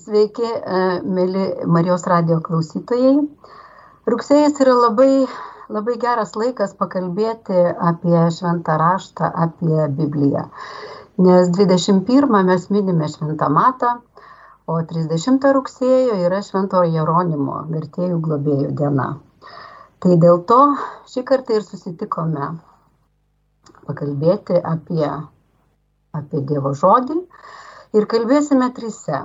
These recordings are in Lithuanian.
Sveiki, e, mėly Marijos radio klausytojai. Rugsėjas yra labai, labai geras laikas pakalbėti apie šventą raštą, apie Bibliją. Nes 21 mes minime šventą matą, o 30 rugsėjo yra švento Jeronimo, vertėjų globėjų diena. Tai dėl to šį kartą ir susitikome pakalbėti apie, apie Dievo žodį ir kalbėsime trise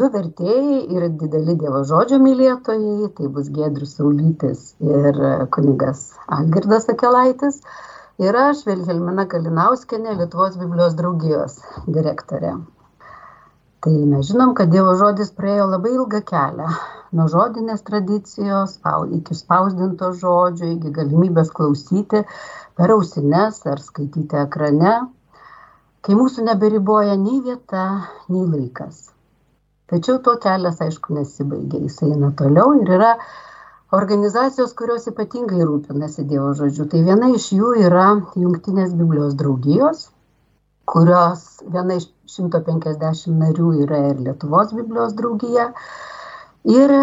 du vertėjai ir dideli Dievo žodžio mylėtojai, tai bus Gedrius Saulytis ir kunigas Algirdas Akelaitis. Ir aš, Vilhelmina Kalinauskenė, Lietuvos Biblijos draugijos direktorė. Tai mes žinom, kad Dievo žodis praėjo labai ilgą kelią. Nuo žodinės tradicijos iki spausdinto žodžio, iki galimybės klausyti per ausines ar skaityti ekrane, kai mūsų neberiboja nei vieta, nei laikas. Tačiau tuo kelias, aišku, nesibaigia, jis eina toliau ir yra organizacijos, kurios ypatingai rūpinasi Dievo žodžiu. Tai viena iš jų yra Junktinės Biblijos draugijos, kurios viena iš 150 narių yra ir Lietuvos Biblijos draugija. Ir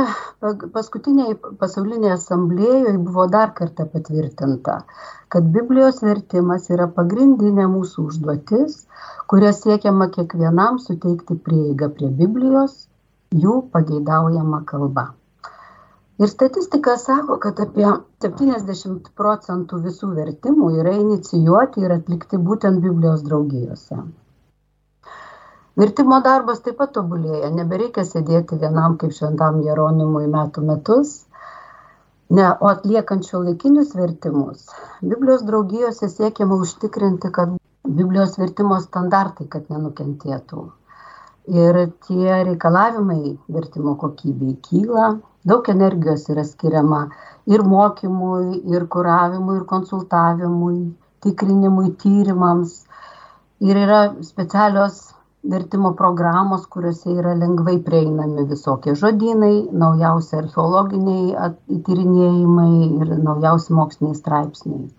paskutiniai pasaulinėje asamblėjoje buvo dar kartą patvirtinta, kad Biblijos vertimas yra pagrindinė mūsų užduotis kuria siekiama kiekvienam suteikti prieigą prie Biblijos jų pageidaujama kalba. Ir statistika sako, kad apie 70 procentų visų vertimų yra inicijuoti ir atlikti būtent Biblijos draugijose. Vertimo darbas taip pat tobulėja, nebereikia sėdėti vienam kaip šventam Jeronimui metų metus, ne, o atliekant šio laikinius vertimus. Biblijos draugijose siekiama užtikrinti, kad Biblijos vertimo standartai, kad nenukentėtų. Ir tie reikalavimai vertimo kokybei kyla, daug energijos yra skiriama ir mokymui, ir kuravimui, ir konsultavimui, tikrinimui, tyrimams. Ir yra specialios vertimo programos, kuriuose yra lengvai prieinami visokie žodynai, naujausi archeologiniai tyrinėjimai ir naujausi moksliniai straipsniai.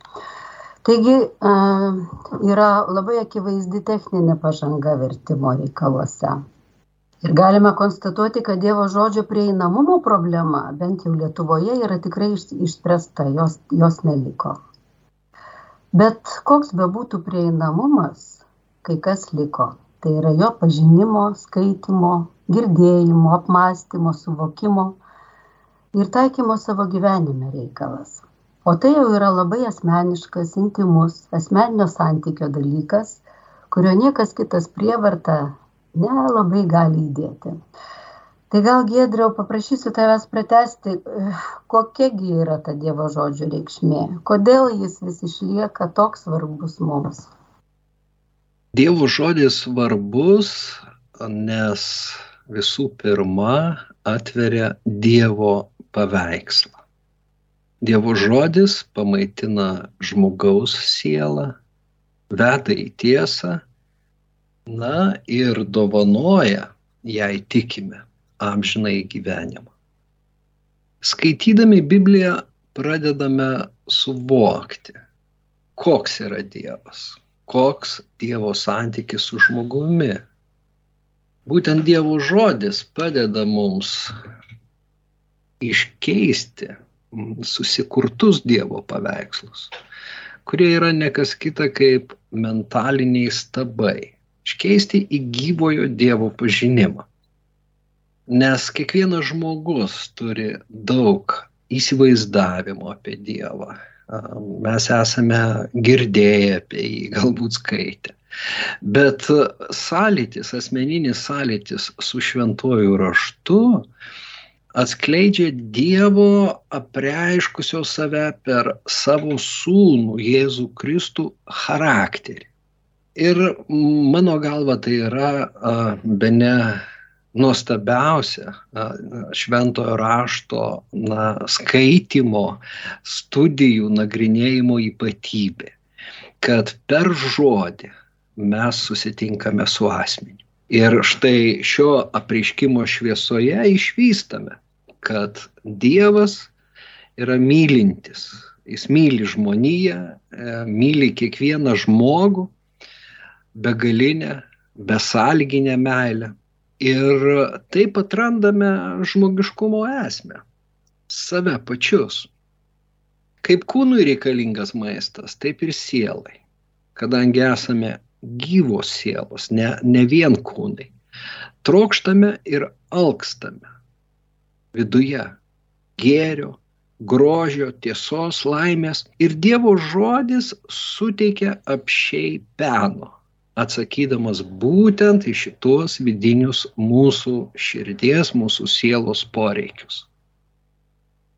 Taigi yra labai akivaizdi techninė pažanga vertimo reikaluose. Ir galime konstatuoti, kad Dievo žodžio prieinamumo problema, bent jau Lietuvoje, yra tikrai išspręsta, jos, jos neliko. Bet koks bebūtų prieinamumas, kai kas liko. Tai yra jo pažinimo, skaitimo, girdėjimo, apmąstymo, suvokimo ir taikymo savo gyvenime reikalas o tai jau yra labai asmeniškas intymus asmeninio santykio dalykas kurio niekas kitas prievarta nelabai gali įdėti. Tai gal giedriau paprašysiu tavęs pratęsti kokia gi yra ta dievo žodžio reikšmė? Kodėl jis vis išlieka toks svarbus mums? Dievo žodis svarbus, nes visų pirma atveria Dievo paveikslą. Dievo žodis pamaitina žmogaus sielą, veda į tiesą, na ir dovanoja, jei tikime, amžinai gyvenimą. Skaitydami Bibliją pradedame suvokti, koks yra Dievas, koks Dievo santykis su žmogumi. Būtent Dievo žodis padeda mums iškeisti susikurtus Dievo paveikslus, kurie yra nekas kita kaip mentaliniai stabai, iškeisti į gyvojo Dievo pažinimą. Nes kiekvienas žmogus turi daug įsivaizdavimo apie Dievą. Mes esame girdėję apie jį, galbūt skaitę. Bet sąlytis, asmeninis sąlytis su šventuoju raštu atskleidžia Dievo apreiškusio save per savo sūnų Jėzų Kristų charakterį. Ir mano galva tai yra be ne nuostabiausia šventojo rašto na, skaitimo, studijų, nagrinėjimo ypatybė, kad per žodį mes susitinkame su asmeniu. Ir štai šio apreiškimo šviesoje išvystame, kad Dievas yra mylintis. Jis myli žmoniją, e, myli kiekvieną žmogų, begalinę, besalginę meilę. Ir taip atrandame žmogiškumo esmę - save pačius. Kaip kūnui reikalingas maistas, taip ir sielai. Kadangi esame gyvos sielos, ne, ne vien kūnai. Trokštame ir alkstame viduje gėrio, grožio, tiesos, laimės. Ir Dievo žodis suteikia apšiai peno, atsakydamas būtent į šitos vidinius mūsų širdies, mūsų sielos poreikius.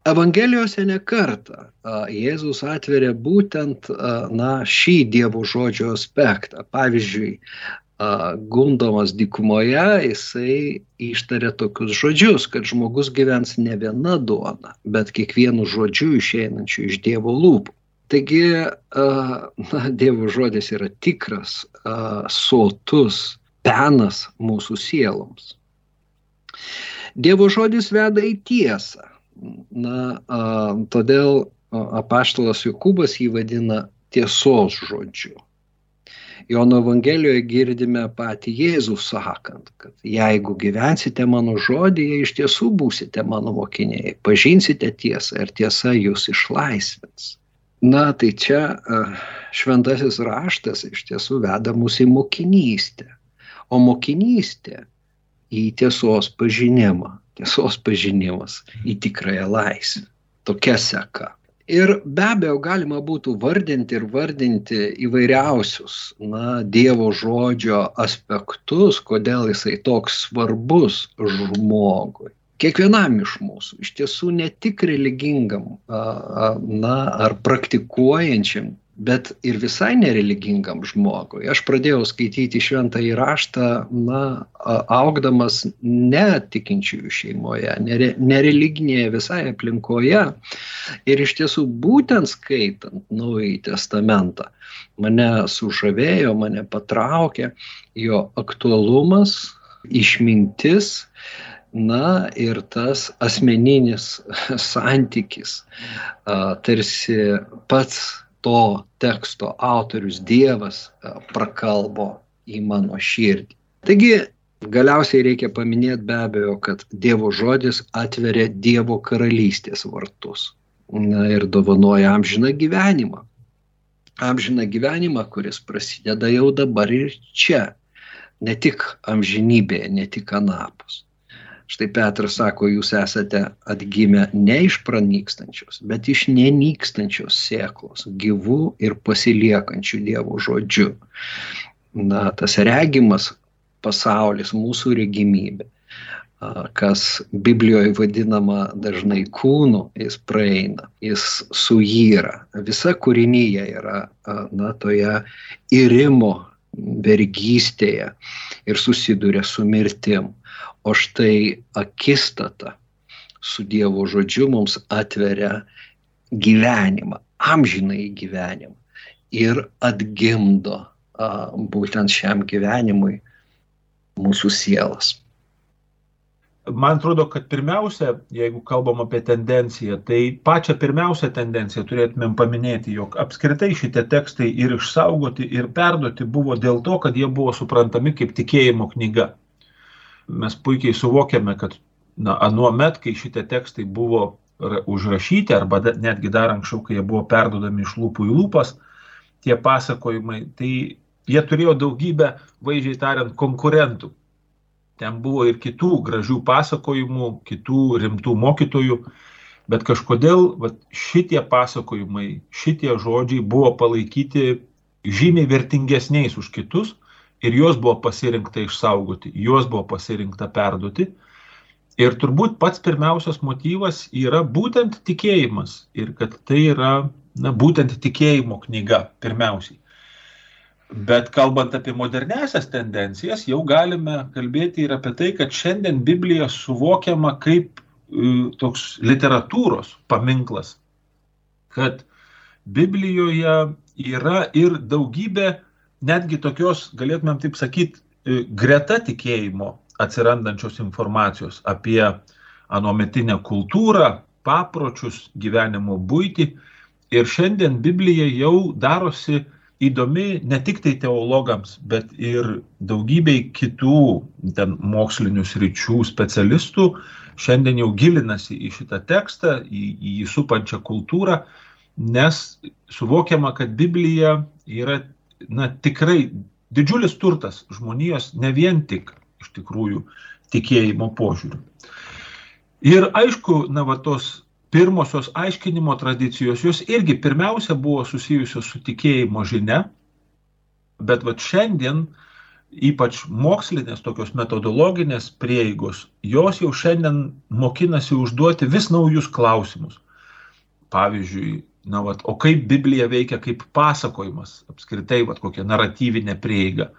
Evangelijose ne kartą Jėzus atveria būtent na, šį Dievo žodžio aspektą. Pavyzdžiui, gundomas dykumoje, jisai ištarė tokius žodžius, kad žmogus gyvens ne viena duona, bet kiekvienu žodžiu išeinančiu iš Dievo lūpų. Taigi, na, Dievo žodis yra tikras, sotus penas mūsų sieloms. Dievo žodis veda į tiesą. Na, todėl apaštalas Jokūbas jį vadina tiesos žodžiu. Jono Evangelijoje girdime patį Jėzų sakant, kad jeigu gyvensite mano žodėje, iš tiesų būsite mano mokiniai, pažinsite tiesą ir tiesa jūs išlaisvins. Na, tai čia šventasis raštas iš tiesų veda mus į mokinystę. O mokinystė į tiesos pažinimą, tiesos pažinimas į tikrąją laisvę. Tokia seka. Ir be abejo galima būtų vardinti ir vardinti įvairiausius, na, Dievo žodžio aspektus, kodėl jisai toks svarbus žmogui. Kiekvienam iš mūsų, iš tiesų ne tik religingam, na, ar praktikuojančiam bet ir visai nereligingam žmogui. Aš pradėjau skaityti šventą įraštą, na, augdamas netikinčiųjų šeimoje, nere, nereliginėje visai aplinkoje. Ir iš tiesų būtent skaitant Naująjį Testamentą mane sužavėjo, mane patraukė jo aktualumas, išmintis, na ir tas asmeninis santykis, tarsi pats to teksto autorius Dievas e, prakalbo į mano širdį. Taigi galiausiai reikia paminėti be abejo, kad Dievo žodis atveria Dievo karalystės vartus na, ir dovanoja amžiną gyvenimą. Amžiną gyvenimą, kuris prasideda jau dabar ir čia, ne tik amžinybėje, ne tik anapus. Štai Petras sako, jūs esate atgimę ne iš pranykstančios, bet iš nenykstančios sėklos, gyvų ir pasiliekančių Dievo žodžiu. Na, tas regimas pasaulis, mūsų regimybė, kas Biblijoje vadinama dažnai kūnu, jis praeina, jis suyra. Visa kūrinyje yra na, toje įrimo vergystėje ir susiduria su mirtim. O štai akistata su Dievo žodžiu mums atveria gyvenimą, amžinai gyvenimą ir atgimdo a, būtent šiam gyvenimui mūsų sielas. Man atrodo, kad pirmiausia, jeigu kalbam apie tendenciją, tai pačią pirmiausią tendenciją turėtumėm paminėti, jog apskritai šitie tekstai ir išsaugoti, ir perduoti buvo dėl to, kad jie buvo suprantami kaip tikėjimo knyga mes puikiai suvokiame, kad na, anuo met, kai šitie tekstai buvo užrašyti, arba netgi dar anksčiau, kai jie buvo perdodami iš lūpų į lūpas, tie pasakojimai, tai jie turėjo daugybę, vaizdžiai tariant, konkurentų. Ten buvo ir kitų gražių pasakojimų, kitų rimtų mokytojų, bet kažkodėl vat, šitie pasakojimai, šitie žodžiai buvo palaikyti žymiai vertingesniais už kitus ir juos buvo pasirinkta išsaugoti, juos buvo pasirinkta perduoti. Ir turbūt pats pirmiausias motyvas yra būtent tikėjimas ir kad tai yra na, būtent tikėjimo knyga pirmiausiai. Bet kalbant apie modernesias tendencijas, jau galime kalbėti ir apie tai, kad šiandien Biblija suvokiama kaip e, toks literatūros paminklas, kad Biblijoje yra ir daugybė netgi tokios, galėtumėm taip sakyti, e, greta tikėjimo atsirandančios informacijos apie anometinę kultūrą, papročius, gyvenimo būti. Ir šiandien Biblija jau darosi įdomi ne tik tai teologams, bet ir daugybei kitų ten mokslinių sričių specialistų šiandien jau gilinasi į šitą tekstą, į, į jį supančią kultūrą, nes suvokiama, kad Biblija yra na, tikrai didžiulis turtas žmonijos, ne vien tik iš tikrųjų tikėjimo požiūrių. Ir aišku, na, va tos pirmosios aiškinimo tradicijos, jos irgi pirmiausia buvo susijusios su tikėjimo žinia, bet va šiandien ypač mokslinės tokios metodologinės prieigos, jos jau šiandien mokinasi užduoti vis naujus klausimus. Pavyzdžiui, na, vat, o kaip Biblija veikia kaip pasakojimas, apskritai, vat, kokia naratyvinė prieiga.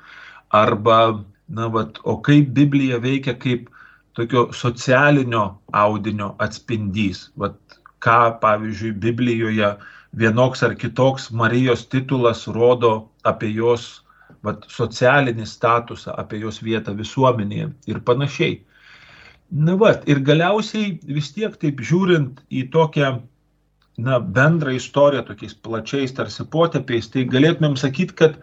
Arba, na, vat, o kaip Biblija veikia kaip tokio socialinio audinio atspindys. Vat, ką, pavyzdžiui, Biblijoje vienoks ar kitoks Marijos titulas rodo apie jos vat, socialinį statusą, apie jos vietą visuomenėje ir panašiai. Na, vat, ir galiausiai vis tiek taip žiūrint į tokią na, bendrą istoriją, tokiais plačiais tarsi potėpiais, tai galėtumėm sakyti, kad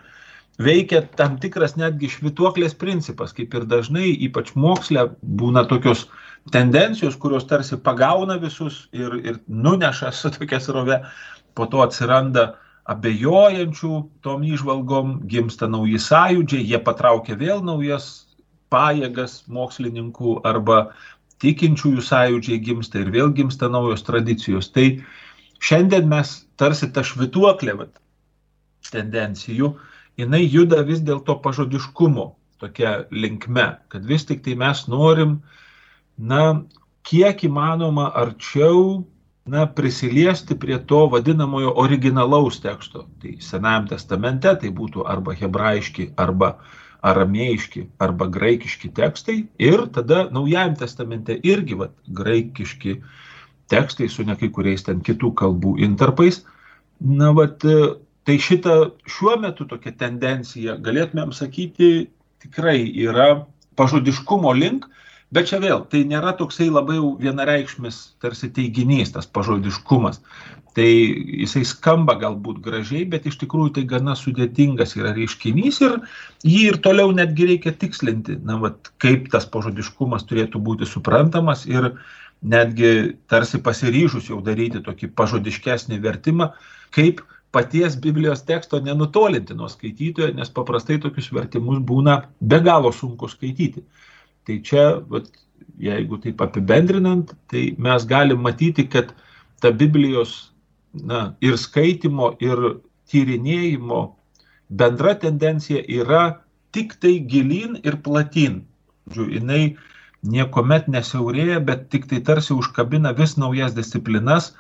veikia tam tikras netgi švituoklės principas, kaip ir dažnai, ypač moksle, būna tokios tendencijos, kurios tarsi pagauna visus ir, ir nuneša su tokia srove, po to atsiranda abejojančių tom išvalgom, gimsta nauji sąjūdžiai, jie patraukia vėl naujas pajėgas mokslininkų arba tikinčiųjų sąjūdžiai gimsta ir vėl gimsta naujos tradicijos. Tai šiandien mes tarsi tą švituoklę vat, tendencijų, jinai juda vis dėl to pažodiškumo tokia linkme, kad vis tik tai mes norim uh, na, kiek įmanoma arčiau na, prisiliesti prie to vadinamojo originalaus teksto. Tai Senajam testamente tai būtų arba hebrajiški, arba aramėjiški, arba graikiški tekstai. Ir tada Naujajam testamente irgi vat, graikiški tekstai su ne kai kuriais ten kitų kalbų interpais. Na, vat, tai šita šiuo metu tokia tendencija, galėtumėm sakyti, tikrai yra pažodiškumo link, Bet čia vėl, tai nėra toksai labai vienareikšmis tarsi teiginys, tas pažodiškumas. Tai jisai skamba galbūt gražiai, bet iš tikrųjų tai gana sudėtingas yra reiškinys ir jį ir toliau netgi reikia tikslinti, na, vat, kaip tas pažodiškumas turėtų būti suprantamas ir netgi tarsi pasiryžus jau daryti tokį pažodiškesnį vertimą, kaip paties Biblijos teksto nenutolinti nuo skaitytojo, nes paprastai tokius vertimus būna be galo sunku skaityti. Tai čia, vat, jeigu taip apibendrinant, tai mes galim matyti, kad ta Biblijos na, ir skaitimo, ir tyrinėjimo bendra tendencija yra tik tai gilin ir platin. Žiūrėjau, jinai niekuomet nesiaurėja, bet tik tai tarsi užkabina vis naujas disciplinas,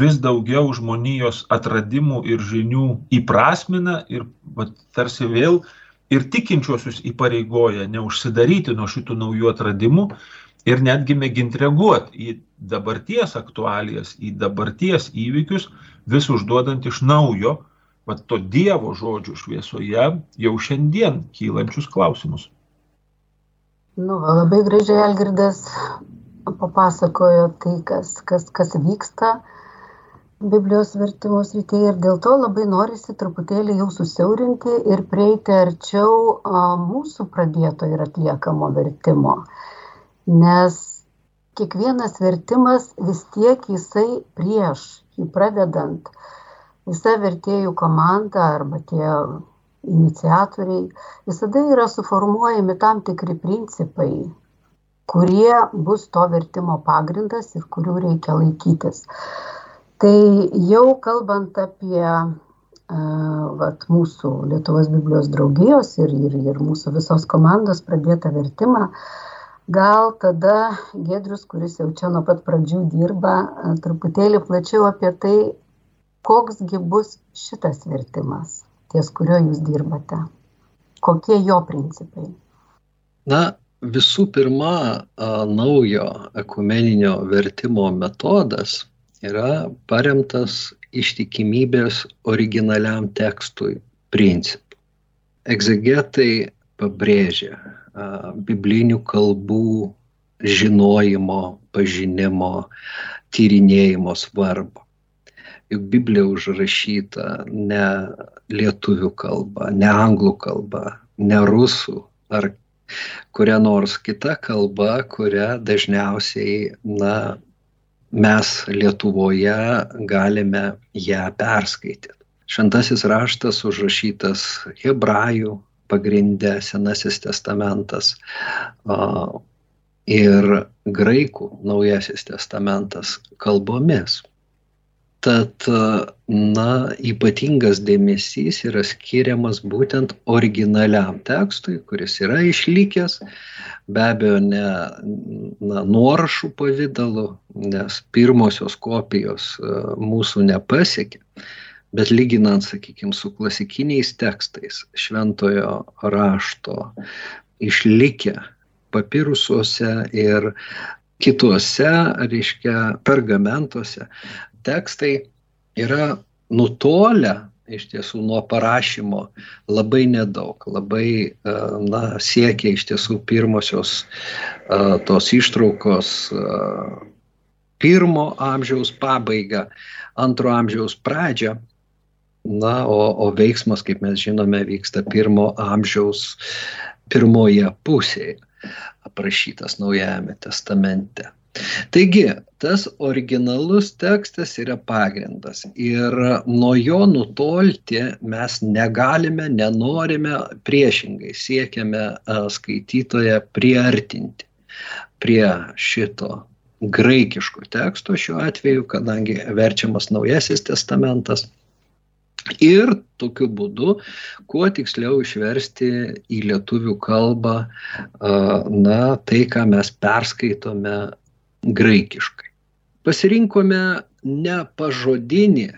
vis daugiau žmonijos atradimų ir žinių įprasmina ir va, tarsi vėl ir tikinčiuosius įpareigoja neužsidaryti nuo šitų naujų atradimų ir netgi mėginti reaguoti į dabarties aktualijas, į dabarties įvykius, vis užduodant iš naujo, va to Dievo žodžių šviesoje jau šiandien kylančius klausimus. Nu, va, labai gražiai Algirdas papasakojo tai, kas, kas, kas vyksta biblijos vertimo srityje ir dėl to labai norisi truputėlį jau susiaurinti ir prieiti arčiau a, mūsų pradėto ir atliekamo vertimo. Nes kiekvienas vertimas vis tiek jisai prieš, jį pradedant, visa vertėjų komanda arba tie iniciatoriai, visada yra suformuojami tam tikri principai, kurie bus to vertimo pagrindas ir kurių reikia laikytis. Tai jau kalbant apie vat, mūsų Lietuvos Biblijos draugijos ir, ir, ir mūsų visos komandos pradėtą vertimą, gal tada Gedrius, kuris jau čia nuo pat pradžių dirba, truputėlį plačiau apie tai, koksgi bus šitas vertimas, ties kuriuo jūs dirbate, kokie jo principai. Na, visų pirma, naujo ekumeninio vertimo metodas yra paremtas ištikimybės originaliam tekstui principu. Egzegetai pabrėžia biblinių kalbų žinojimo, pažinimo, tyrinėjimo svarbą. Juk Biblija užrašyta ne lietuvių kalba, ne anglų kalba, ne rusų ar kuria nors kita kalba, kurią dažniausiai, na, mes Lietuvoje galime ją perskaityti. Šventasis raštas užrašytas hebrajų pagrindė Senasis testamentas ir graikų Naujasis testamentas kalbomis. Tad, na, ypatingas dėmesys yra skiriamas būtent originaliam tekstui, kuris yra išlikęs, be abejo, ne na, nuorašų pavydalu, nes pirmosios kopijos mūsų nepasiekė, bet lyginant, sakykime, su klasikiniais tekstais šventojo rašto išlikę papirusuose ir kituose, reiškia, pergamentuose tekstai yra nutolę iš tiesų nuo parašymo labai nedaug, labai e, na, siekia iš tiesų pirmosios e, tos ištraukos e, pirmo amžiaus pabaigą, antro amžiaus pradžią. Na, o, o veiksmas, kaip mes žinome, vyksta pirmo amžiaus pirmoje pusėje, aprašytas Naujajame testamente. Taigi, tas originalus tekstas yra pagrindas ir nuo jo nutolti mes negalime, nenorime, priešingai siekiame skaitytoje priartinti prie šito graikiško teksto šiuo atveju, kadangi verčiamas Naujasis testamentas. Ir tokiu būdu, kuo tiksliau išversti į lietuvių kalbą, na, tai, ką mes perskaitome graikiškai. Pasirinkome ne pažodinį,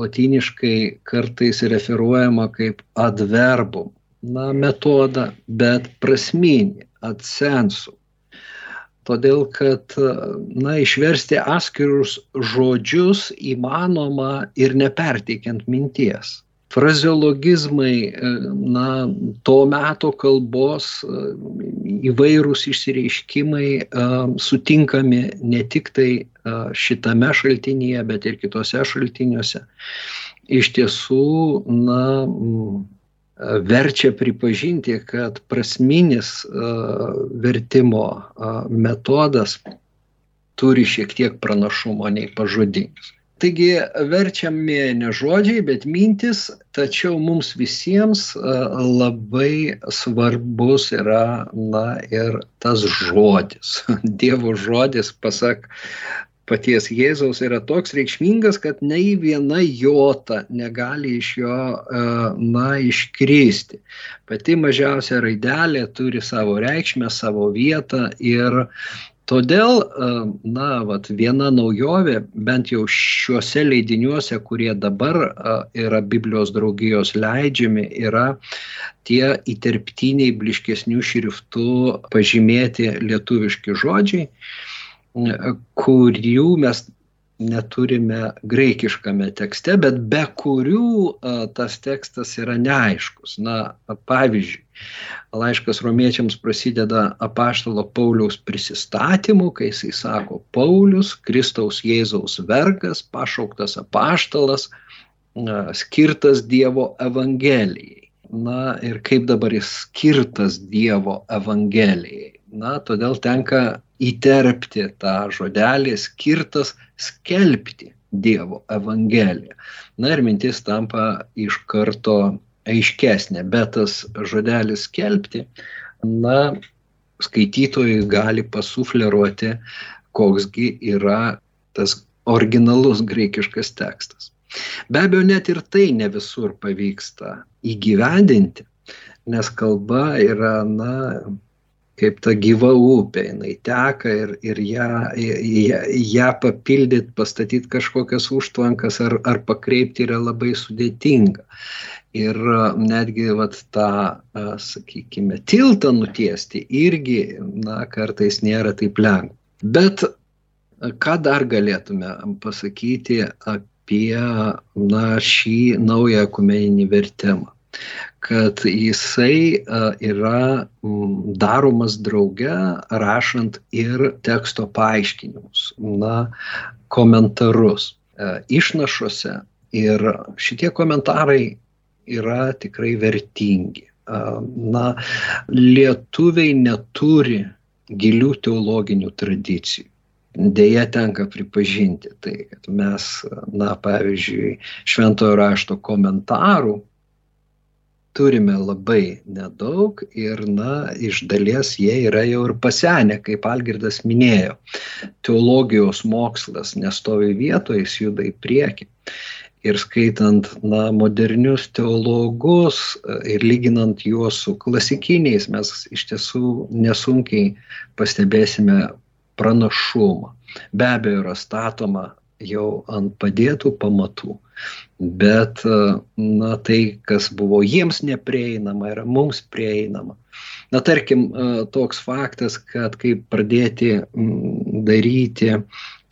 latiniškai kartais referuojama kaip adverbum, na, metodą, bet prasminį, atsensų. Todėl, kad, na, išversti atskirus žodžius įmanoma ir neperteikiant minties frazeologizmai, e, na, to meto kalbos e, įvairūs išsireiškimai e, sutinkami ne tik tai šitame šaltinyje, bet ir kitose šaltiniuose. Iš tiesų, na, verčia pripažinti, kad prasminis vertimo metodas turi šiek tiek pranašumo nei pažodinis. Taigi verčiami ne žodžiai, bet mintis, tačiau mums visiems e, labai svarbus yra, na, ir tas žodis. Dievo žodis, pasak paties Jėzaus, yra toks reikšmingas, kad nei viena jota negali iš jo, e, na, iškristi. Pati mažiausia raidelė turi savo reikšmę, savo vietą ir Todėl, e, na, vat, viena naujovė, bent jau šiuose leidiniuose, kurie dabar e, yra Biblijos draugijos leidžiami, yra tie įterptiniai bliškesnių šriftų pažymėti lietuviški žodžiai, kurių mes neturime graikiškame tekste, bet be kurių tas tekstas yra neaiškus. Na, pavyzdžiui, laiškas romiečiams prasideda apaštalo Pauliaus prisistatymu, kai jisai sako, Paulius, Kristaus Jėzaus vergas, pašauktas apaštalas, skirtas Dievo Evangelijai. Na ir kaip dabar jis skirtas Dievo Evangelijai. Na, todėl tenka įterpti tą žodelį skirtas skelbti Dievo Evangeliją. Na ir mintis tampa iš karto aiškesnė, bet tas žodelis skelbti, na, skaitytojai gali pasufleruoti, koksgi yra tas originalus graikiškas tekstas. Be abejo, net ir tai ne visur pavyksta įgyvendinti, nes kalba yra, na, kaip ta gyva upė, jinai teka ir, ir ją, ją, ją papildyti, pastatyti kažkokias užtvankas ar, ar pakreipti yra labai sudėtinga. Ir netgi vat, tą, sakykime, tiltą nutiesti irgi, na, kartais nėra taip lengva. Bet ką dar galėtume pasakyti apie, na, šį naują ekumeninį vertimą? Kad jisai yra daromas drauge rašant ir teksto paaiškinimus, na, komentarus. išnašose ir šitie komentarai yra tikrai vertingi. Na, lietuviai neturi gilių teologinių tradicijų. Deja, tenka pripažinti tai, kad mes, na, pavyzdžiui, šventojo rašto komentarų turime labai nedaug ir, na, iš dalies jie yra jau ir pasenę, kaip Algirdas minėjo. Teologijos mokslas nestovi vietoje, jis juda į priekį. Ir skaitant, na, modernius teologus ir lyginant juos su klasikiniais, mes iš tiesų nesunkiai pastebėsime pranašumą. Be abejo, yra statoma jau ant padėtų pamatų, bet na, tai, kas buvo jiems neprieinama, yra mums prieinama. Na, tarkim, toks faktas, kad kaip pradėti daryti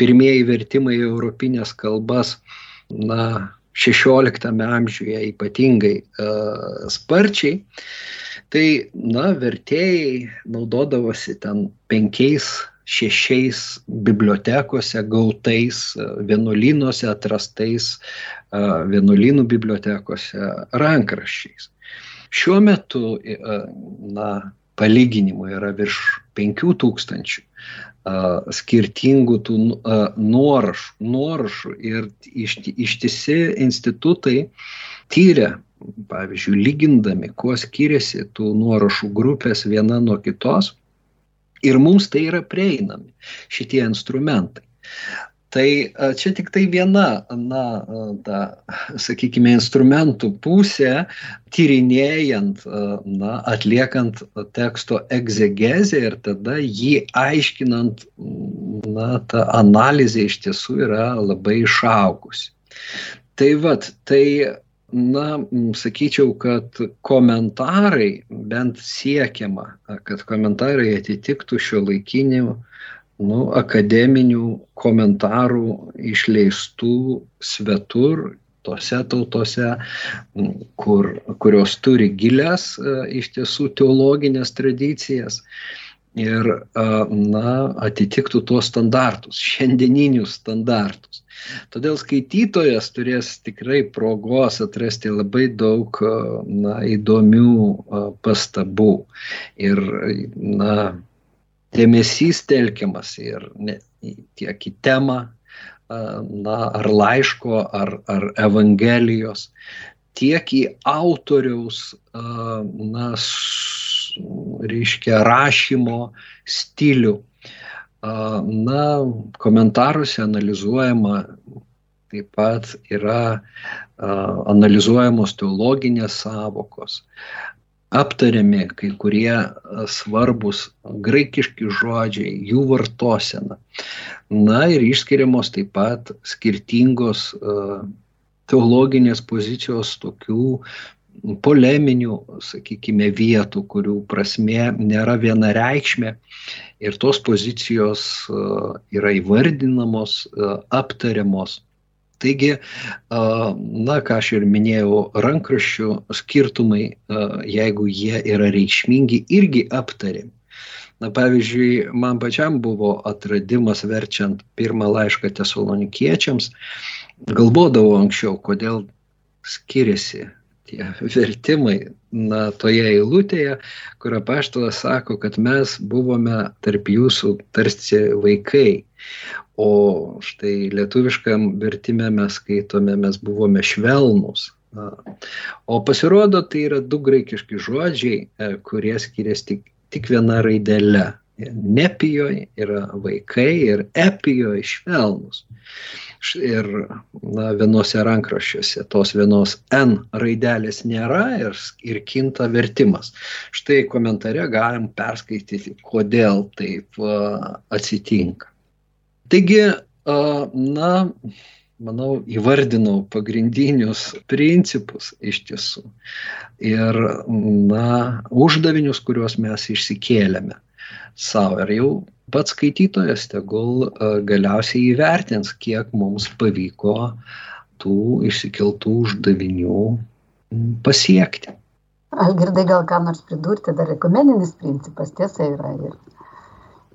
pirmieji vertimai į europinės kalbas, na, 16 amžiuje ypatingai uh, sparčiai, tai, na, vertėjai naudodavosi ten penkiais šešiais bibliotekose gautais, vienuolynuose atrastais, vienuolynų bibliotekose rankraščiais. Šiuo metu, na, palyginimų yra virš 5000 skirtingų tų nuorašų, nuorašų ir ištisi institutai tyria, pavyzdžiui, lygindami, kuo skiriasi tų nuorašų grupės viena nuo kitos, Ir mums tai yra prieinami šitie instrumentai. Tai čia tik tai viena, na, ta, sakykime, instrumentų pusė, tyrinėjant, na, atliekant teksto egzegezę ir tada jį aiškinant, na, ta analizė iš tiesų yra labai išaugusi. Tai vad, tai na sakyčiau kad komentarai bent siekiama kad komentarai atitiktų šiuolaikinių nu akademinių komentarų išleistų svetur tose tautose, kur, kurios turi gilias iš tiesų teologinės tradicijas ir na, atitiktų tuos standartus, šiandieninius standartus. Todėl skaitytojas turės tikrai progos atrasti labai daug na, įdomių pastabų. Ir na, dėmesys telkiamas ir ne, tiek į temą, na, ar laiško, ar, ar evangelijos, tiek į autoriaus, na, reiškia, rašymo stilių Na, komentaruose analizuojama taip pat yra analizuojamos teologinės savokos, aptariami kai kurie svarbus graikiški žodžiai, jų vartosena. Na ir išskiriamos taip pat skirtingos teologinės pozicijos tokių poleminių, sakykime, vietų, kurių prasme nėra vienareikšmė ir tos pozicijos e, yra įvardinamos, e, aptariamos. Taigi, e, na, ką aš ir minėjau, rankraščių skirtumai, jeigu jie yra reikšmingi, irgi aptariami. Na, pavyzdžiui, man pačiam buvo atradimas verčiant pirmą laišką tesalonikiečiams, galvodavau anksčiau, kodėl skiriasi tie vertimai na, toje eilutėje, kur apaštalas sako, kad mes buvome tarp jūsų tarsi vaikai. O štai lietuviškam vertime mes skaitome, mes buvome švelnus. O pasirodo, tai yra du graikiški žodžiai, e, kurie skiriasi tik, tik viena raidelė. Nepijoj yra vaikai ir epijoj švelnus ir na, vienose rankraščiuose tos vienos N raidelės nėra ir, ir kinta vertimas. Štai komentare galim perskaityti, kodėl taip atsitinka. Taigi, na, manau, įvardinau pagrindinius principus iš tiesų ir, na, uždavinius, kuriuos mes išsikėlėme savo. Ir jau pats skaitytojas tegul e, galiausiai įvertins, kiek mums pavyko tų išsikeltų uždavinių pasiekti. Algirdai, gal ką nors pridurti, dar ekumeninis principas tiesa yra ir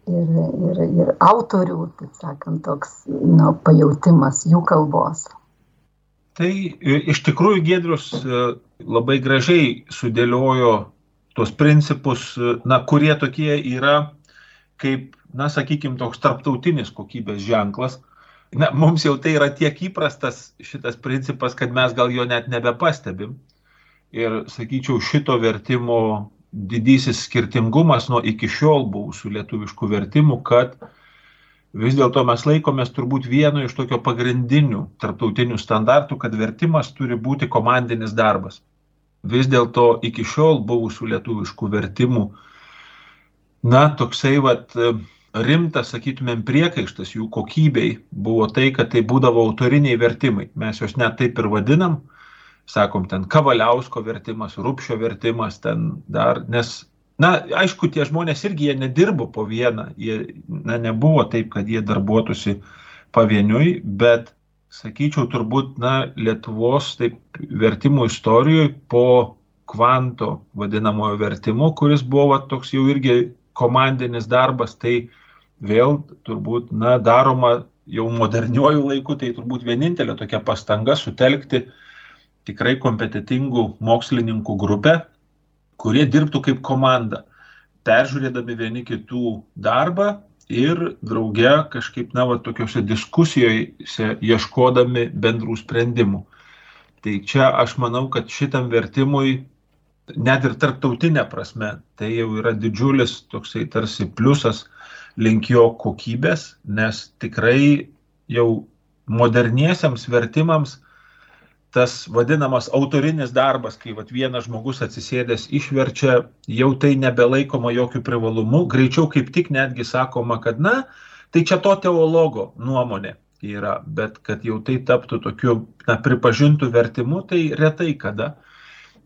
ir, ir, ir autorių, taip sakant, toks nu, pajūtimas jų kalbos. Tai e, iš tikrųjų Gedrius e, labai gražiai sudėliojo tuos principus, e, na, kurie tokie yra kaip, na, sakykime, toks tarptautinis kokybės ženklas. Na, mums jau tai yra tiek įprastas šitas principas, kad mes gal jo net nebepastebim. Ir, sakyčiau, šito vertimo didysis skirtingumas nuo iki šiol buvusių lietuviškų vertimų, kad vis dėlto mes laikomės turbūt vieno iš tokio pagrindinių tarptautinių standartų, kad vertimas turi būti komandinis darbas. Vis dėlto iki šiol buvusių lietuviškų vertimų, na, toksai vat, rimtas, sakytumėm, priekaištas jų kokybei buvo tai, kad tai būdavo autoriniai vertimai. Mes juos net taip ir vadinam, sakom, ten Kavaliausko vertimas, Rupšio vertimas, ten dar, nes, na, aišku, tie žmonės irgi jie nedirbo po vieną, jie, na, nebuvo taip, kad jie darbuotųsi pavieniui, bet, sakyčiau, turbūt, na, Lietuvos taip vertimų istorijoje po kvanto vadinamojo vertimo, kuris buvo toks jau irgi komandinis darbas, tai vėl turbūt, na, daroma jau moderniuoju laiku, tai turbūt vienintelė tokia pastanga sutelkti uh, tikrai kompetitingų mokslininkų grupę, kurie dirbtų kaip komanda, peržiūrėdami vieni kitų darbą ir drauge kažkaip, na, va, tokiuose diskusijose ieškodami bendrų sprendimų. Tai čia aš manau, kad šitam vertimui, net ir tarptautinė prasme, tai jau yra didžiulis toksai tarsi pliusas link jo kokybės, nes tikrai jau moderniesiams vertimams tas vadinamas autorinis darbas, kai vat, vienas žmogus atsisėdęs išverčia, jau tai nebelaikoma jokių privalumų, greičiau kaip tik netgi sakoma, kad na, tai čia to teologo nuomonė yra, bet kad jau tai taptų tokiu na, pripažintų vertimu, tai retai kada.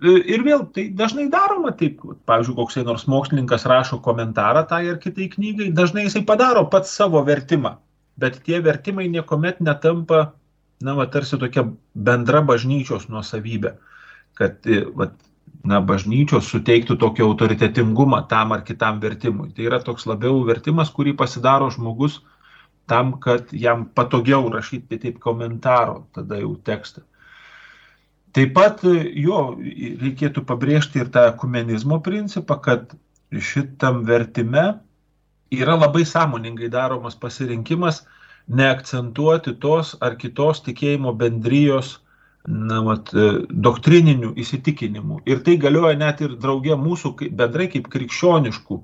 Ir vėl tai dažnai daroma taip, pavyzdžiui, koksai nors mokslininkas rašo komentarą tai ar kitai knygai, dažnai jisai padaro pats savo vertimą, bet tie vertimai niekuomet netampa na, va, tarsi tokia bendra bažnyčios nuosavybė, kad e, va, na, bažnyčios suteiktų tokį autoritetingumą tam ar kitam vertimui. Tai yra toks labiau vertimas, kurį pasidaro žmogus tam, kad jam patogiau rašyti taip komentaro tada jau tekstą. Taip pat e, jo reikėtų pabrėžti ir tą ekumenizmo principą, kad šitam vertime yra labai sąmoningai daromas pasirinkimas neakcentuoti tos ar kitos tikėjimo bendrijos na, vat, e, doktrininių įsitikinimų. Ir tai galioja net ir draugė mūsų bendrai kaip krikščioniškų,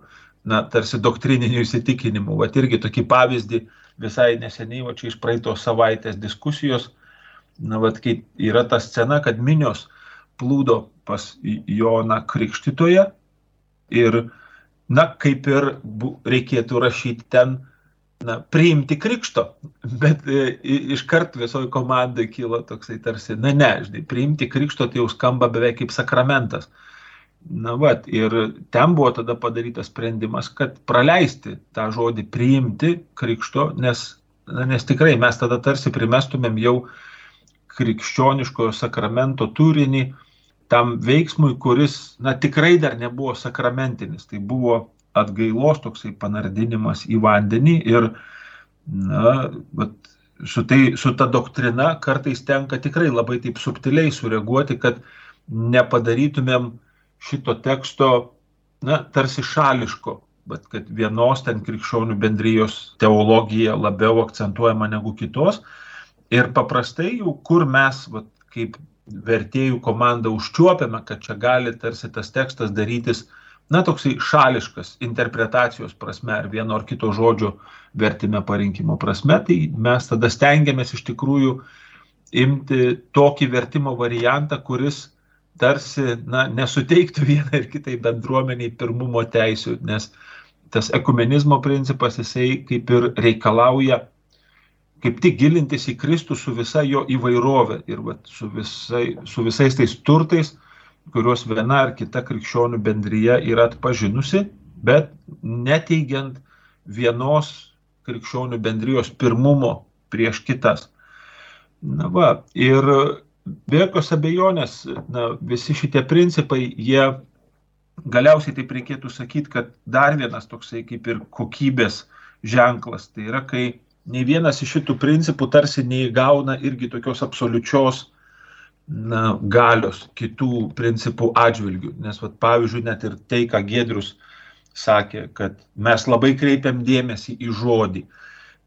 na, tarsi doktrininių įsitikinimų. Vat irgi tokį pavyzdį visai neseniai, va čia iš praeitos savaitės diskusijos, na, vat kai yra ta scena, kad minios plūdo pas Joną Krikštytoje ir, na, kaip ir reikėtų rašyti ten, na, priimti krikšto, bet e, iškart visoji komandai kilo toksai tarsi, na ne, žinai, priimti krikšto tai jau skamba beveik kaip sakramentas. Na, va, ir ten buvo tada padarytas sprendimas, kad praleisti tą žodį priimti krikšto, nes, na, nes tikrai mes tada tarsi primestumėm jau krikščioniškojo sakramento turinį tam veiksmui, kuris, na, tikrai dar nebuvo sakramentinis. Tai buvo atgailos toksai panardinimas į vandenį ir na, vat, su, tai, su ta doktrina kartais tenka tikrai labai taip subtiliai sureaguoti, kad nepadarytumėm šito teksto, na, tarsi šališko, bet kad vienos ten krikščionių bendrijos teologija labiau akcentuojama negu kitos. Ir paprastai jau kur mes, vat, kaip vertėjų komanda, užčiuopiame, kad čia gali tarsi tas tekstas darytis na, toksai šališkas interpretacijos prasme ar vieno ar kito žodžio vertime parinkimo prasme, tai mes tada stengiamės iš tikrųjų imti tokį vertimo variantą, kuris tarsi na, nesuteiktų vienai ir kitai bendruomeniai pirmumo teisų, nes tas ekumenizmo principas jisai kaip ir reikalauja kaip tik gilintis į Kristų su visa jo įvairovė ir va, su, visai, su visais tais turtais, kuriuos viena ar kita krikščionių bendryje yra atpažinusi, bet neteigiant vienos krikščionių bendrijos pirmumo prieš kitas. Na va, ir be jokios abejonės, na, visi šitie principai, jie galiausiai taip reikėtų sakyti, kad dar vienas toksai kaip ir kokybės ženklas, tai yra, kai nei vienas iš šitų principų tarsi neįgauna irgi tokios absoliučios na, galios kitų principų atžvilgių. Nes, vat, pavyzdžiui, net ir tai, ką Gedrius sakė, kad mes labai kreipiam dėmesį į žodį.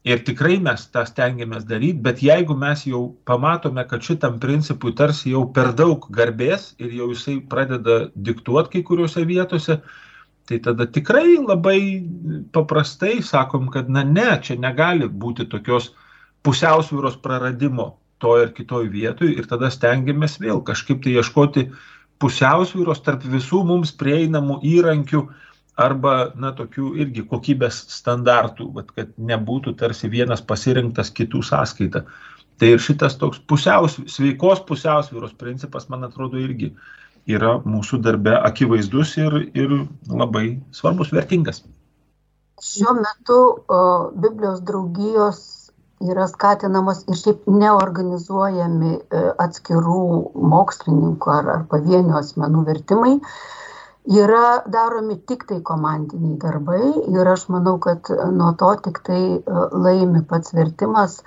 Ir tikrai mes tą stengiamės daryti, bet jeigu mes jau pamatome, kad šitam principui tarsi jau per daug garbės ir jau jisai pradeda diktuoti kai kuriuose vietose, tai tada tikrai labai paprastai sakom, kad na ne, čia negali būti tokios pusiausvyros praradimo to ir kitoj vietoj ir tada stengiamės vėl kažkaip tai ieškoti pusiausvyros tarp visų mums prieinamų įrankių, arba, na, tokių irgi kokybės standartų, bet kad nebūtų tarsi vienas pasirinktas kitų sąskaita. Tai ir šitas toks pusiaus, sveikos pusiausvyros principas, man atrodo, irgi yra mūsų darbe akivaizdus ir, ir labai svarbus, vertingas. Šiuo metu o, Biblijos draugijos yra skatinamos ir šiaip neorganizuojami e, atskirų mokslininkų ar, ar pavienių asmenų vertimai, yra daromi tik tai komandiniai darbai ir aš manau, kad nuo to tik tai e, laimi pats vertimas.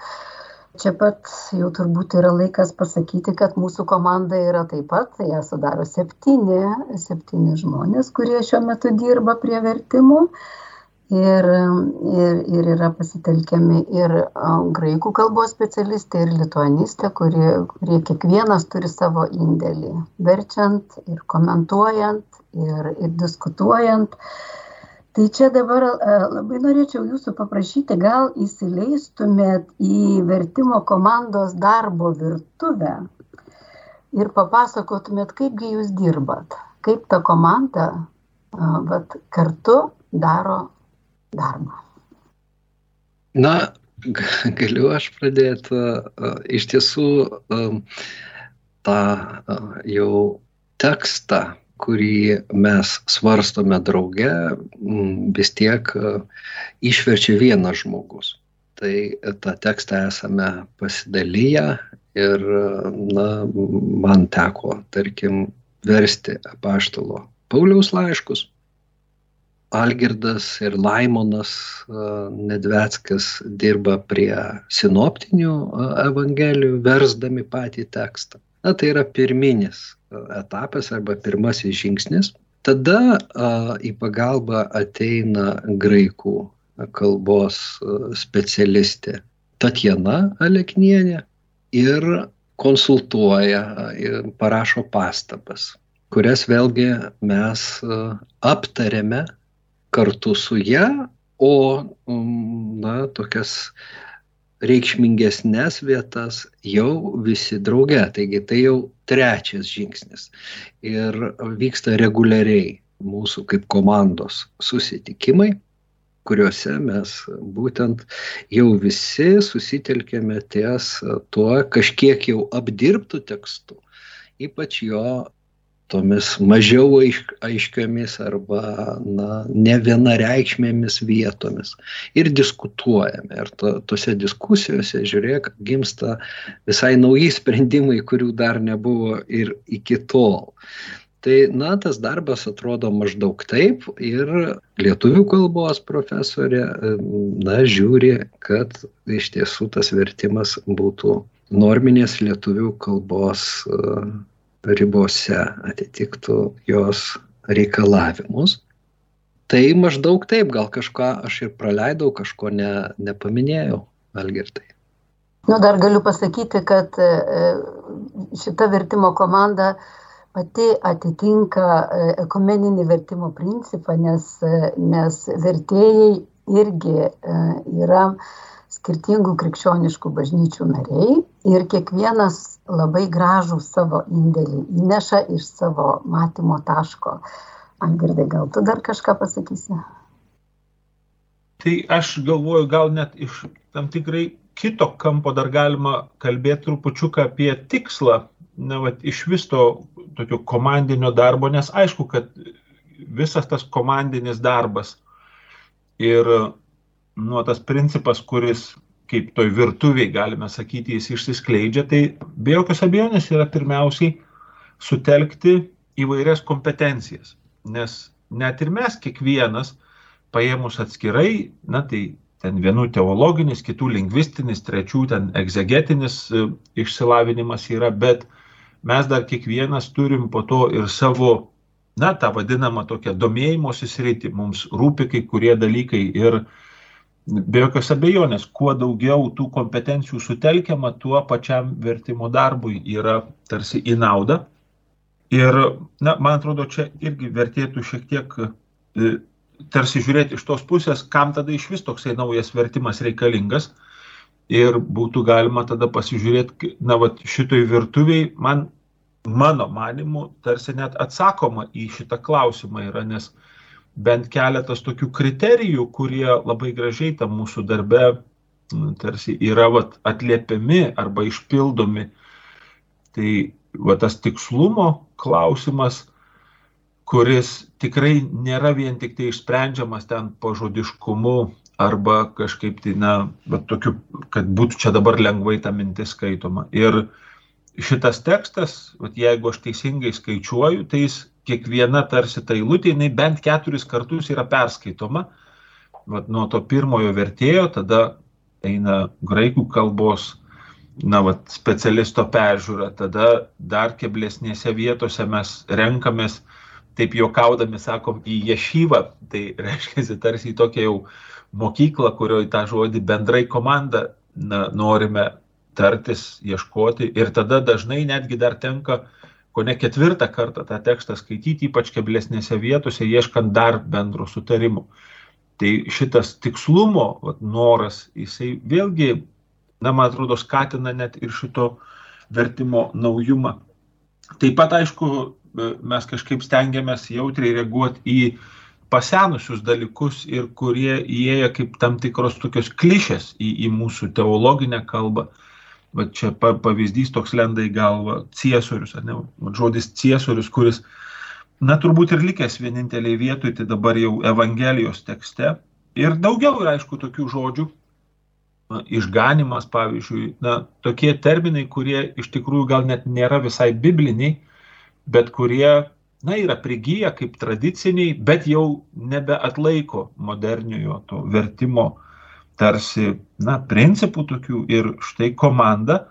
Čia pat jau turbūt yra laikas pasakyti, kad mūsų komanda yra taip pat, ją sudaro septyni, septyni žmonės, kurie šiuo metu dirba prie vertimų ir, ir, ir yra pasitelkiami ir graikų kalbos specialistai, ir lituanistė, kurie, kurie kiekvienas turi savo indėlį, verčiant ir komentuojant ir, ir diskutuojant. Tai čia dabar labai norėčiau jūsų paprašyti, gal įsileistumėt į vertimo komandos darbo virtuvę ir papasakotumėt, kaipgi jūs dirbat, kaip ta komanda vat, kartu daro darbą. Na, galiu aš pradėti. Iš tiesų, tą jau tekstą kurį mes svarstome drauge, vis tiek išverčia vienas žmogus. Tai tą tekstą esame pasidalyję ir na, man teko, tarkim, versti apaštalo Pauliaus laiškus. Algirdas ir Laimonas Nedveckas dirba prie sinoptinių evangelijų, versdami patį tekstą. Na, tai yra pirminis etapas arba pirmasis žingsnis. Tada a, į pagalbą ateina graikų kalbos specialistė Tatjana Aleknienė ir konsultuoja, parašo pastabas, kurias vėlgi mes aptarėme kartu su ją, o na, tokias reikšmingesnes vietas jau visi drauge. Taigi tai jau trečias žingsnis. Ir vyksta reguliariai mūsų kaip komandos susitikimai, kuriuose mes būtent jau visi susitelkėme ties tuo kažkiek jau apdirbtų tekstų, ypač jo tomis mažiau aišk, aiškiomis arba na, ne vienareikšmėmis vietomis. Ir diskutuojame. Ir to, tose diskusijose, žiūrėk, gimsta visai nauji sprendimai, kurių dar nebuvo ir iki tol. Tai, na, tas darbas atrodo maždaug taip ir lietuvių kalbos profesorė, na, žiūri, kad iš tiesų tas vertimas būtų norminės lietuvių kalbos ribose atitiktų jos reikalavimus. Tai maždaug taip, gal kažką aš ir praleidau, kažko ne, nepaminėjau, Algirtai. Nu, dar galiu pasakyti, kad e, šita vertimo komanda pati atitinka e, ekumeninį vertimo principą, nes, e, nes vertėjai irgi yra skirtingų krikščioniškų bažnyčių nariai ir kiekvienas labai gražų savo indėlį įneša iš savo matymo taško. Angirdai, gal tu dar kažką pasakysi? Tai aš galvoju, gal net iš tam tikrai kito kampo dar galima kalbėti trupučiuką apie tikslą, na, va, iš vis to tokio komandinio darbo, nes aišku, kad visas tas komandinis darbas ir nu, tas principas, kuris kaip toj virtuviai, galime sakyti, jis išsiskleidžia, tai be jokios abejonės yra pirmiausiai sutelkti įvairias kompetencijas. nes net ir mes kiekvienas, paėmus atskirai, na tai ten vienų teologinis, kitų lingvistinis, trečių ten egzegetinis e, išsilavinimas yra, bet mes dar kiekvienas turim po to ir savo, na, tą vadinamą tokią domėjimosi sritį, mums rūpi kai kurie dalykai ir be jokios abejonės, kuo daugiau tų kompetencijų sutelkiama, tuo pačiam vertimo darbui yra tarsi į naudą. Ir, na, man atrodo, čia irgi vertėtų šiek tiek e, tarsi žiūrėti iš tos pusės, kam tada iš vis toksai naujas vertimas reikalingas. Ir būtų galima tada pasižiūrėti, na, va, šitoj virtuviai, man, mano manimu, tarsi net atsakoma į šitą klausimą yra, nes bent keletas tokių kriterijų, kurie labai gražiai tam mūsų darbe tarsi yra vat, atliepiami arba išpildomi. Tai va, tas tikslumo klausimas, kuris tikrai nėra vien tik tai išsprendžiamas ten pažodiškumu arba kažkaip tai, na, bet tokiu, kad būtų čia dabar lengvai ta mintis skaitoma. Ir šitas tekstas, vat, jeigu aš teisingai skaičiuoju, tai jis kiekviena tarsi ta eilutė, jinai bent keturis kartus yra perskaitoma. Vat, nuo to pirmojo vertėjo, tada eina graikų kalbos na, vat, specialisto peržiūra, tada dar keblesnėse vietose mes renkamės taip juokaudami sakom, į ješyvą, tai reiškia, tarsi į tokią jau mokyklą, kurioje tą žodį bendrai komanda na, norime tartis, ieškoti ir tada dažnai netgi dar tenka ko ne ketvirtą kartą tą tekstą skaityti, ypač keblesnėse vietose, ieškant dar bendro sutarimo. Tai šitas tikslumo vat, noras, jisai vėlgi, na, man atrodo, skatina net ir šito vertimo naujumą. Taip pat, aišku, mes kažkaip stengiamės jautriai reaguoti į pasenusius dalykus ir kurie įėję kaip tam tikros tokios klišės į, į mūsų teologinę kalbą. Va čia pavyzdys toks lenda į galvą ciesorius, ar ne? Va, žodis ciesorius, kuris, na, turbūt ir likęs vieninteliai vietoj, tai dabar jau Evangelijos tekste. Ir daugiau yra, aišku, tokių žodžių. Išganimas, pavyzdžiui, na, tokie terminai, kurie iš tikrųjų gal net nėra visai bibliniai, bet kurie, na, yra prigyję kaip tradiciniai, bet jau nebeatlaiko moderniojo to vertimo tarsi, na, principų tokių ir štai komanda,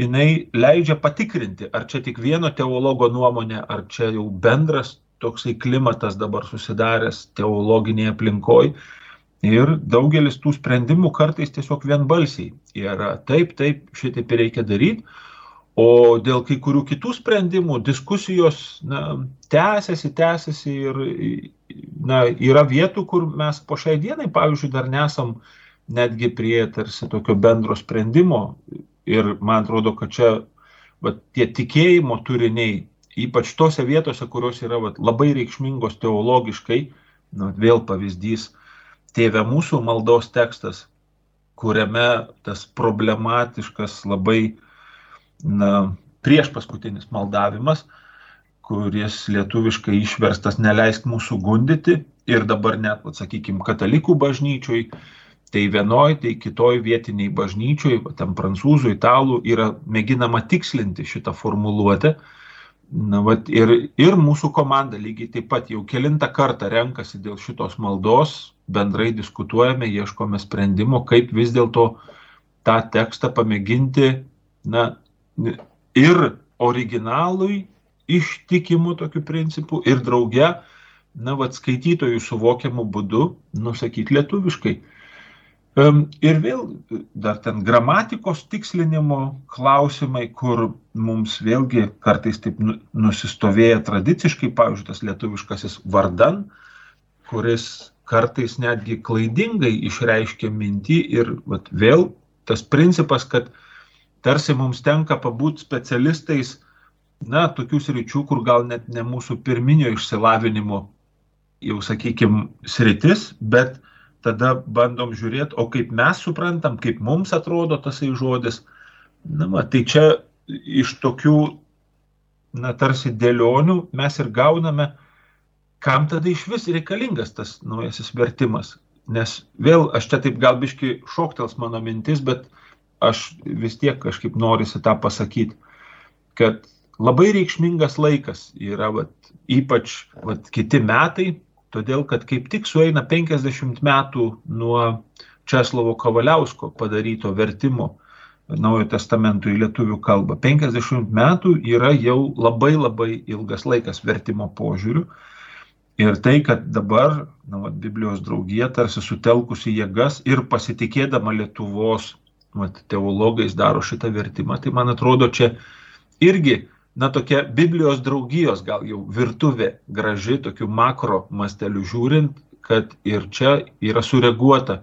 jinai leidžia patikrinti, ar čia tik vieno teologo nuomonė, ar čia jau bendras toksai klimatas dabar susidaręs teologinėje aplinkoje. Ir daugelis tų sprendimų kartais tiesiog vienbalsiai yra taip, taip, šitaip reikia daryti, O dėl kai kurių kitų sprendimų diskusijos na, tęsiasi, tęsiasi ir na, yra vietų, kur mes po šiai dienai, pavyzdžiui, dar nesam netgi prie tarsi tokio bendro sprendimo. Ir man atrodo, kad čia va, tie tikėjimo turiniai, ypač tose vietose, kurios yra va, labai reikšmingos teologiškai, na, vėl pavyzdys, tėvė mūsų maldos tekstas, kuriame tas problematiškas labai na, prieš paskutinis maldavimas, kuris lietuviškai išverstas neleisk mūsų gundyti ir dabar net, sakykime, katalikų bažnyčioj, tai vienoj, tai kitoj vietiniai bažnyčioj, tam prancūzų, italų yra mėginama tikslinti šitą formuluotę. Na, vat, ir, ir mūsų komanda lygiai taip pat jau kilintą kartą renkasi dėl šitos maldos, bendrai diskutuojame, ieškome sprendimo, kaip vis dėlto tą tekstą pamėginti na, ir originalui ištikimų tokiu principu ir drauge, na, vad skaitytojų suvokiamų būdu, nusakyti lietuviškai. Ir vėl dar ten gramatikos tikslinimo klausimai, kur mums vėlgi kartais taip nu, nusistovėja tradiciškai, pavyzdžiui, tas lietuviškasis vardan, kuris kartais netgi klaidingai išreiškia mintį ir vat, vėl tas principas, kad tarsi mums tenka pabūti specialistais, na, tokių sričių, kur gal net ne mūsų pirminio išsilavinimo, jau sakykime, sritis, bet tada bandom žiūrėti, o kaip mes suprantam, kaip mums atrodo tasai žodis. Na, va, tai čia iš tokių, na, tarsi dėlionių mes ir gauname, kam tada iš vis reikalingas tas naujasis vertimas. Nes vėl, aš čia taip gal biški šoktels mano mintis, bet aš vis tiek kažkaip norisi tą pasakyti, kad labai reikšmingas laikas yra vat, ypač vat, kiti metai, todėl kad kaip tik sueina 50 metų nuo Česlovo Kavaliausko padaryto vertimo Naujojo testamento į lietuvių kalbą. 50 metų yra jau labai labai ilgas laikas vertimo požiūriu. Ir tai, kad dabar na, va, Biblijos draugija tarsi sutelkusi jėgas ir pasitikėdama Lietuvos va, teologais daro šitą vertimą, tai man atrodo čia irgi, na tokia Biblijos draugijos gal jau virtuvė graži, tokiu makro masteliu žiūrint, kad ir čia yra sureaguota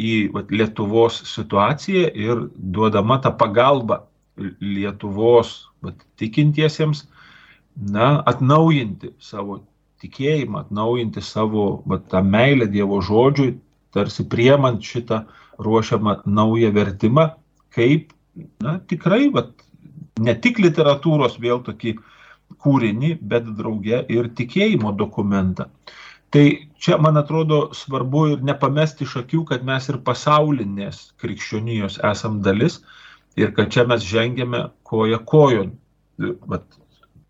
į vat, Lietuvos situaciją ir duodama tą pagalbą Lietuvos vat, tikintiesiems, na, atnaujinti savo tikėjimą, atnaujinti savo vat, tą meilę Dievo žodžiui, tarsi priemant šitą ruošiamą naują vertimą, kaip, na, tikrai, vat, ne tik literatūros vėl tokį kūrinį, bet drauge ir tikėjimo dokumentą. Tai čia, man atrodo, svarbu ir nepamesti iš akių, kad mes ir pasaulinės krikščionijos esam dalis ir kad čia mes žengėme koja kojon. Vat,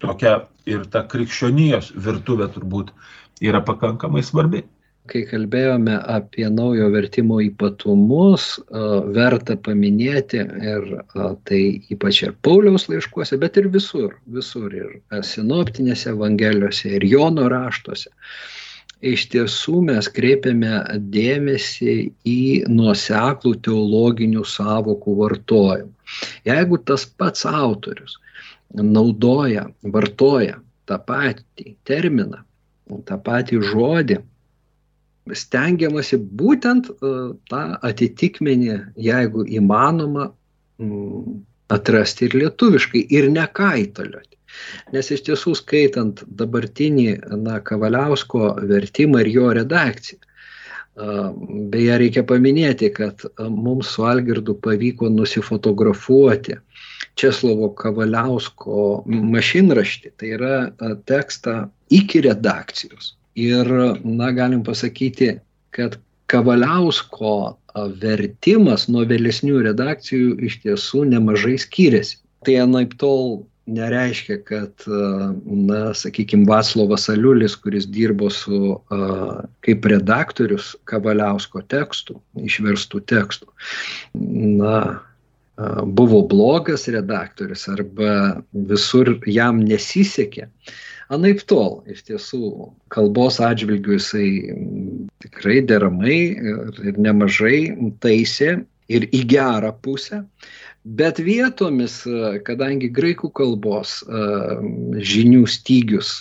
tokia ir ta krikščionijos virtuvė turbūt yra pakankamai svarbi. Kai kalbėjome apie naujo vertimo ypatumus, verta paminėti ir tai ypač ir Pauliaus laiškuose, bet ir visur, visur ir sinoptinėse evangelijose, ir Jono raštuose iš tiesų mes kreipiame dėmesį į nuoseklų teologinių savokų vartojimą. Jeigu tas pats autorius naudoja, vartoja tą patį terminą, tą patį žodį, stengiamasi būtent e, tą atitikmenį, jeigu įmanoma, atrasti ir lietuviškai ir nekaitalioti. Nes iš tiesų skaitant dabartinį na, Kavaliausko vertimą ir jo redakciją, beje, reikia paminėti, kad mums su Algirdu pavyko nusifotografuoti Česlovo Kavaliausko mašinraštį, tai yra tekstą iki redakcijos. Ir, na, galim pasakyti, kad Kavaliausko vertimas nuo vėlesnių redakcijų iš tiesų nemažai skiriasi. Tai anaip tol nereiškia, kad, na, sakykime, Vaslovas Aliulis, kuris dirbo su, kaip redaktorius Kavaliausko tekstų, išverstų tekstų, na, buvo blogas redaktorius arba visur jam nesisekė. Anaip tol, iš tiesų, kalbos atžvilgiu jisai tikrai deramai ir nemažai taisė ir į gerą pusę. Bet vietomis, kadangi graikų kalbos žinių stygius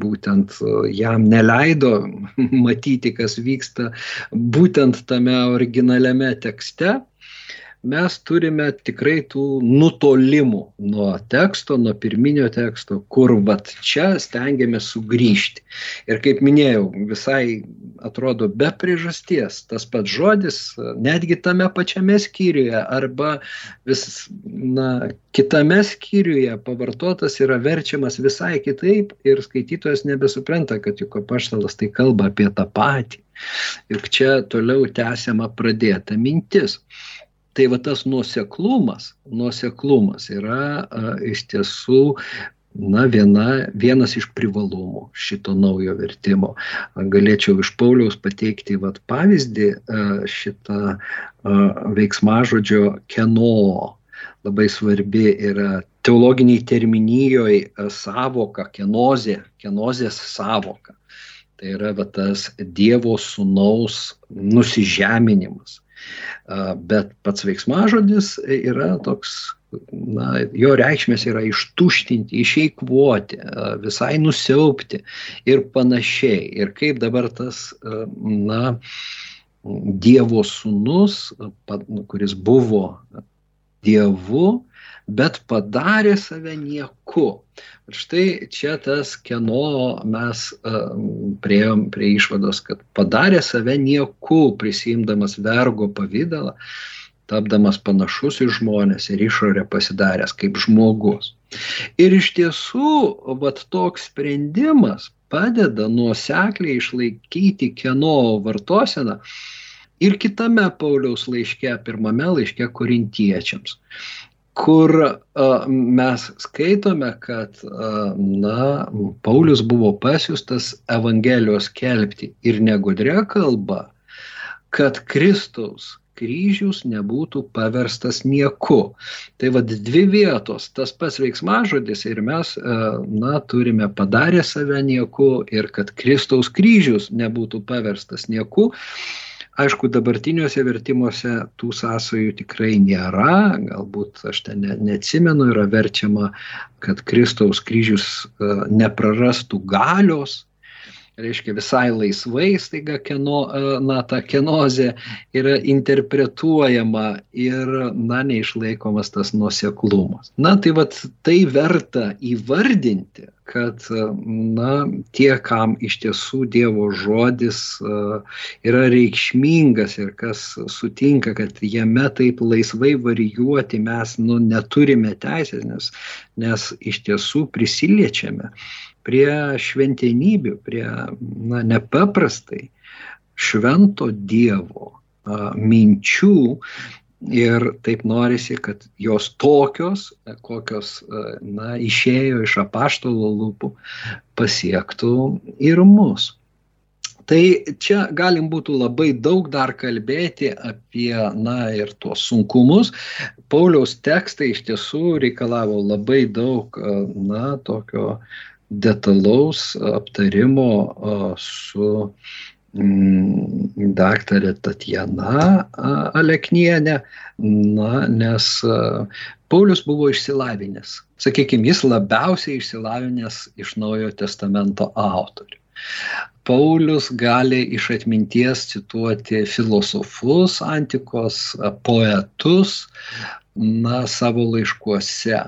būtent jam neleido matyti, kas vyksta būtent tame originaliame tekste, mes turime tikrai tų nutolimų nuo teksto, nuo pirminio teksto, kur vat čia stengiamės sugrįžti. Ir kaip minėjau, visai atrodo be priežasties tas pats žodis, netgi tame pačiame skyriuje arba vis na, kitame skyriuje pavartotas yra verčiamas visai kitaip ir skaitytojas nebesupranta, kad juk apaštalas tai kalba apie tą patį. Juk čia toliau tęsiama pradėta mintis. Tai va tas nuoseklumas, nuoseklumas yra a, iš tiesų na, viena, vienas iš privalumų šito naujo vertimo. Galėčiau iš Pauliaus pateikti vat, pavyzdį šitą veiksmažodžio keno. Labai svarbi yra teologiniai terminijoje savoka, kenozė, kenozės savoka. Tai yra va, tas Dievo sunaus nusižeminimas. Bet pats veiksmažodis yra toks, na, jo reikšmės yra ištuštinti, išeikvoti, visai nusiaupti ir panašiai. Ir kaip dabar tas, na, Dievo sūnus, kuris buvo Dievu, bet padarė save nieku. Ir štai čia tas, kieno mes um, prieėm prie išvados, kad padarė save nieku, prisimdamas vergo pavydalą, tapdamas panašus į žmonės ir išorę pasidaręs kaip žmogus. Ir iš tiesų, vat toks sprendimas padeda nuosekliai išlaikyti kieno vartoseną ir kitame Pauliaus laiške, pirmame laiške korintiečiams kur mes skaitome, kad na, Paulius buvo pasiūstas Evangelijos kelbti ir negudrė kalba, kad Kristaus kryžius nebūtų paverstas nieku. Tai vad dvi vietos, tas pats veiksmažodis ir mes, na, turime padarę save nieku ir kad Kristaus kryžius nebūtų paverstas nieku. Aišku, dabartiniuose vertimuose tų sąsajų tikrai nėra, galbūt aš ten ne, neatsimenu, yra verčiama, kad Kristaus kryžius e, neprarastų galios, reiškia visai laisvai staiga keno, e, na, ta kenozė yra interpretuojama ir, na, neišlaikomas tas nuoseklumas. Na, tai vad tai verta įvardinti, kad, na, tie, kam iš tiesų Dievo žodis e, yra reikšmingas ir kas sutinka, kad jame taip laisvai varijuoti mes, nu, neturime teisės, nes, nes iš tiesų prisiliečiame prie šventenybių, prie na, nepaprastai švento Dievo a, minčių ir taip norisi, kad jos tokios, kokios na, išėjo iš apaštalo lūpų, pasiektų ir mus. Tai čia galim būtų labai daug dar kalbėti apie, na, ir tuos sunkumus. Pauliaus tekstai iš tiesų reikalavo labai daug, na, tokio detalaus aptarimo su mm, daktarė Tatjana Aleknienė, na, nes Paulius buvo išsilavinęs. Sakykime, jis labiausiai išsilavinęs iš Naujojo testamento autorių. Paulius gali iš atminties cituoti filosofus antikos, poetus, na, savo laiškuose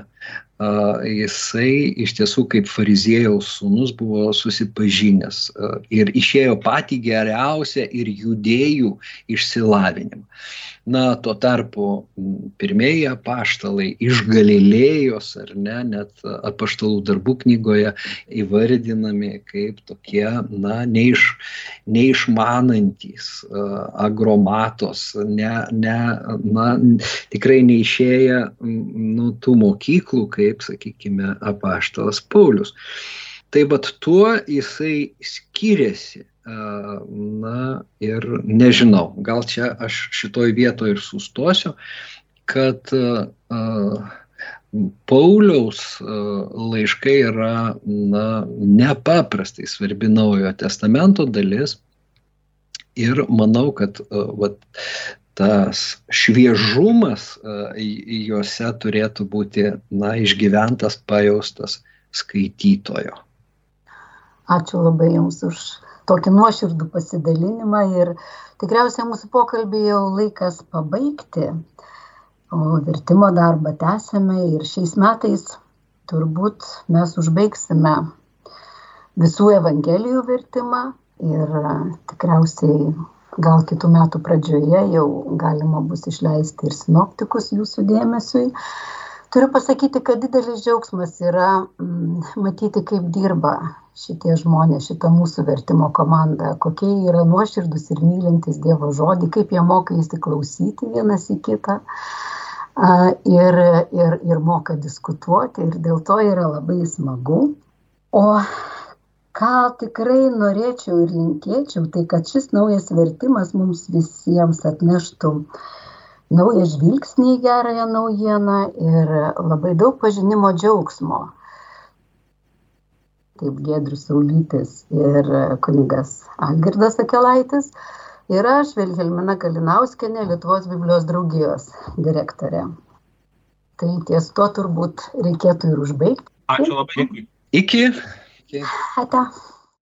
jisai iš tiesų kaip fariziejaus sūnus buvo susipažinęs ir išėjo patį geriausią ir judėjų išsilavinimą. Na, tuo tarpu pirmieji apaštalai iš Galilėjos, ar ne, net apaštalų darbų knygoje įvardinami kaip tokie, na, neiš, neišmanantis, agromatos, ne, ne, na, tikrai neišėję nu, tų mokyklų, kaip, sakykime, apaštalas Paulius. Tai bet tuo jisai skiriasi Na ir nežinau, gal čia aš šitoj vietoje ir sustosiu, kad Pauliaus laiškai yra na, nepaprastai svarbi naujojo testamento dalis ir manau, kad vat, tas šviežumas juose turėtų būti na, išgyventas, pajaustas skaitytojo. Ačiū labai Jums už tokį nuoširdų pasidalinimą ir tikriausiai mūsų pokalbį jau laikas pabaigti, o vertimo darbą tęsėme ir šiais metais turbūt mes užbaigsime visų evangelijų vertimą ir tikriausiai gal kitų metų pradžioje jau galima bus išleisti ir sinoptikus jūsų dėmesiui. Turiu pasakyti, kad didelis džiaugsmas yra mm, matyti, kaip dirba šitie žmonės, šita mūsų vertimo komanda, kokie yra nuoširdus ir mylintis Dievo žodį, kaip jie moka įsiklausyti vienas į kitą ir, ir, ir moka diskutuoti ir dėl to yra labai smagu. O ką tikrai norėčiau ir linkėčiau, tai kad šis naujas vertimas mums visiems atneštų naują žvilgsnį į gerąją naujieną ir labai daug pažinimo džiaugsmo kaip Gedrius Saulytis ir kunigas Algirdas Akelaitis. Ir aš, Vilhelmina Kalinauskenė, Lietuvos Biblijos draugijos direktorė. Tai ties to turbūt reikėtų ir užbaigti. Ačiū labai. Iki. Iki. Ata.